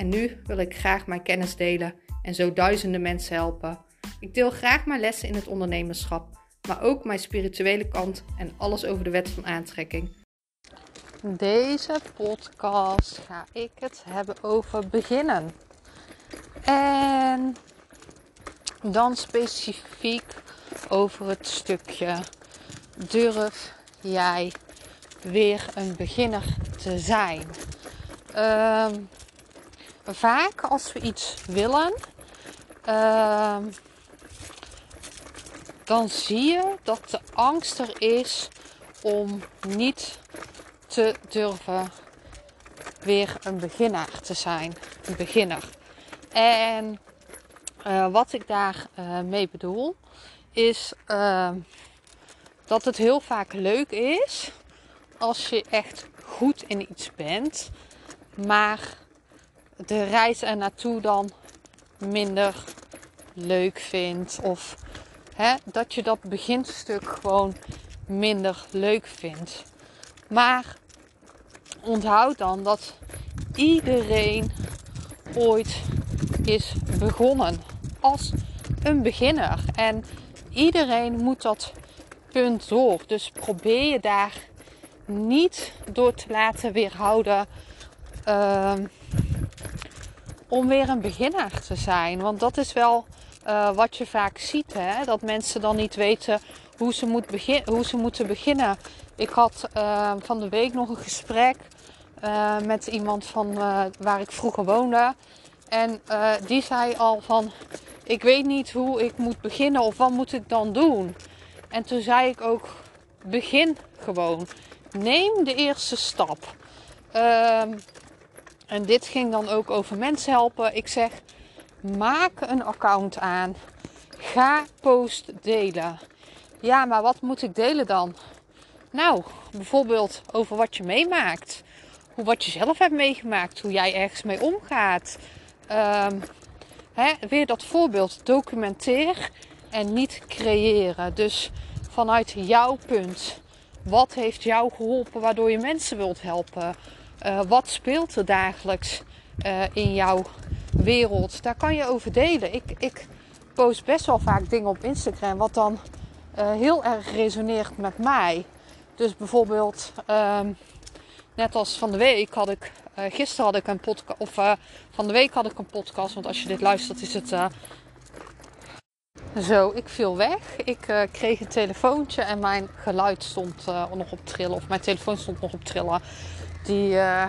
en nu wil ik graag mijn kennis delen en zo duizenden mensen helpen. Ik deel graag mijn lessen in het ondernemerschap, maar ook mijn spirituele kant en alles over de wet van aantrekking. Deze podcast ga ik het hebben over beginnen. En dan specifiek over het stukje durf jij weer een beginner te zijn. Ehm, vaak als we iets willen, ehm, dan zie je dat de angst er is om niet te durven weer een beginner te zijn. Een beginner. En uh, wat ik daarmee uh, mee bedoel, is uh, dat het heel vaak leuk is als je echt goed in iets bent, maar de reis er naartoe dan minder leuk vindt. Of hè, dat je dat beginstuk gewoon minder leuk vindt. Maar onthoud dan dat iedereen ooit is begonnen als een beginner. En iedereen moet dat punt door. Dus probeer je daar niet door te laten weerhouden uh, om weer een beginner te zijn. Want dat is wel uh, wat je vaak ziet, hè? dat mensen dan niet weten hoe ze, moet hoe ze moeten beginnen. Ik had uh, van de week nog een gesprek uh, met iemand van waar ik vroeger woonde. En die zei al van, ik weet niet hoe ik moet beginnen of wat moet ik dan doen. En toen zei ik ook, begin gewoon. Neem de eerste stap. En dit ging dan ook over mensen helpen. Ik zeg, maak een account aan. Ga post delen. Ja, maar wat moet ik delen dan? Nou, bijvoorbeeld over wat je meemaakt. Hoe wat je zelf hebt meegemaakt. Hoe jij ergens mee omgaat. Um, hè, weer dat voorbeeld. Documenteer en niet creëren. Dus vanuit jouw punt. Wat heeft jou geholpen waardoor je mensen wilt helpen? Uh, wat speelt er dagelijks uh, in jouw wereld? Daar kan je over delen. Ik, ik post best wel vaak dingen op Instagram wat dan uh, heel erg resoneert met mij. Dus bijvoorbeeld, ehm, net als van de week had ik, gisteren had ik een podcast, of van de week had ik een podcast, want als je dit luistert is het zo, ik viel weg. Ik kreeg een telefoontje en mijn geluid stond nog op trillen. Of mijn telefoon stond nog op trillen. Die uh,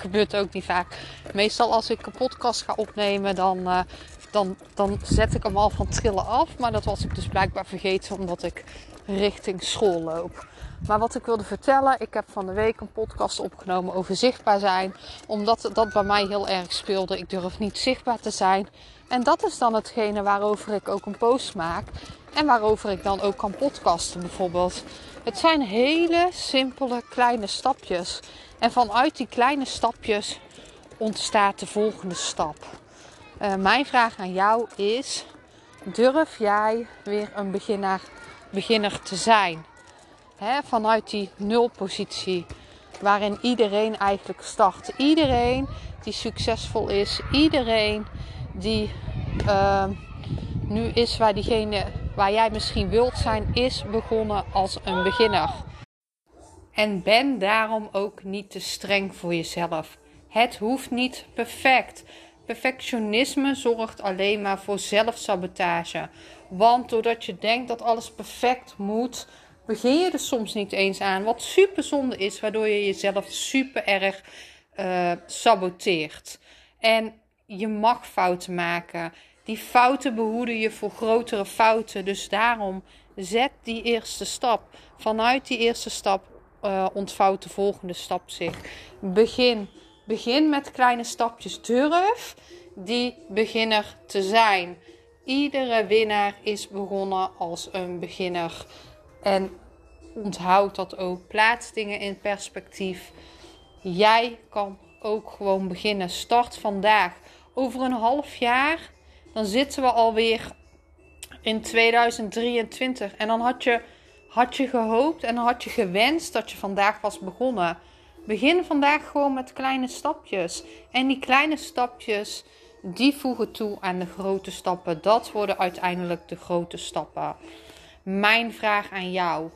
gebeurt ook niet vaak. Meestal als ik een podcast ga opnemen, dan, dan, dan zet ik hem al van trillen af. Maar dat was ik dus blijkbaar vergeten omdat ik richting school loop. Maar wat ik wilde vertellen, ik heb van de week een podcast opgenomen over zichtbaar zijn. Omdat dat bij mij heel erg speelde. Ik durf niet zichtbaar te zijn. En dat is dan hetgene waarover ik ook een post maak. En waarover ik dan ook kan podcasten bijvoorbeeld. Het zijn hele simpele kleine stapjes. En vanuit die kleine stapjes ontstaat de volgende stap. Uh, mijn vraag aan jou is: durf jij weer een beginner, beginner te zijn? Vanuit die nulpositie waarin iedereen eigenlijk start. Iedereen die succesvol is, iedereen die uh, nu is waar diegene waar jij misschien wilt zijn, is begonnen als een beginner. En ben daarom ook niet te streng voor jezelf. Het hoeft niet perfect. Perfectionisme zorgt alleen maar voor zelfsabotage. Want doordat je denkt dat alles perfect moet, begin je er soms niet eens aan. Wat super zonde is, waardoor je jezelf super erg uh, saboteert. En je mag fouten maken. Die fouten behoeden je voor grotere fouten. Dus daarom zet die eerste stap. Vanuit die eerste stap uh, ontvouwt de volgende stap zich. Begin. Begin met kleine stapjes. Durf die beginner te zijn. Iedere winnaar is begonnen als een beginner. En onthoud dat ook. Plaats dingen in perspectief. Jij kan ook gewoon beginnen. Start vandaag. Over een half jaar, dan zitten we alweer in 2023. En dan had je, had je gehoopt en had je gewenst dat je vandaag was begonnen. Begin vandaag gewoon met kleine stapjes. En die kleine stapjes, die voegen toe aan de grote stappen. Dat worden uiteindelijk de grote stappen. Mijn vraag aan jou.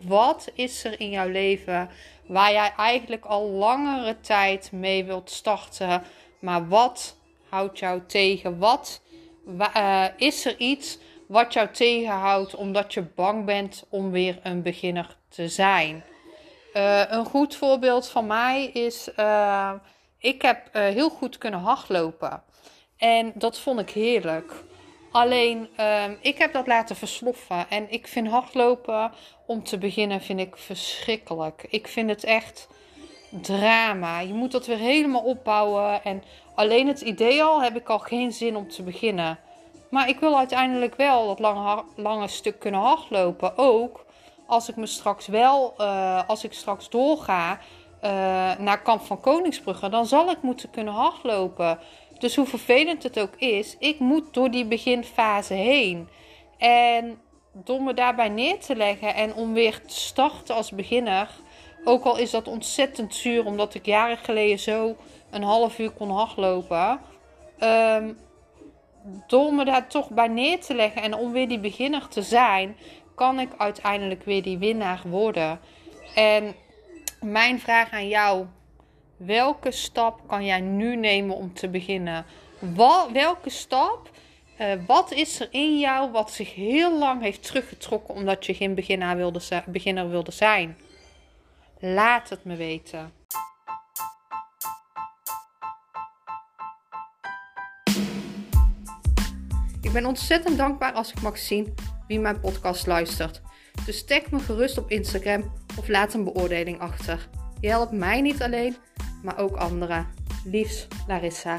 Wat is er in jouw leven waar jij eigenlijk al langere tijd mee wilt starten, maar wat houdt jou tegen? Wat uh, is er iets wat jou tegenhoudt omdat je bang bent om weer een beginner te zijn? Uh, een goed voorbeeld van mij is: uh, ik heb heel goed kunnen hardlopen. En dat vond ik heerlijk. Alleen, ik heb dat laten versloffen. En ik vind hardlopen, om te beginnen, vind ik verschrikkelijk. Ik vind het echt drama. Je moet dat weer helemaal opbouwen. En alleen het idee al heb ik al geen zin om te beginnen. Maar ik wil uiteindelijk wel dat lange, lange stuk kunnen hardlopen. Ook als ik me straks wel, uh, als ik straks doorga uh, naar Kamp van Koningsbrugge, dan zal ik moeten kunnen hardlopen. Dus hoe vervelend het ook is, ik moet door die beginfase heen. En door me daarbij neer te leggen en om weer te starten als beginner. Ook al is dat ontzettend zuur, omdat ik jaren geleden zo een half uur kon hardlopen. Um, door me daar toch bij neer te leggen en om weer die beginner te zijn, kan ik uiteindelijk weer die winnaar worden. En mijn vraag aan jou Welke stap kan jij nu nemen om te beginnen? Welke stap? Uh, wat is er in jou wat zich heel lang heeft teruggetrokken omdat je geen beginner wilde, beginner wilde zijn? Laat het me weten. Ik ben ontzettend dankbaar als ik mag zien wie mijn podcast luistert. Dus tag me gerust op Instagram of laat een beoordeling achter. Je helpt mij niet alleen, maar ook anderen. Liefs, Larissa.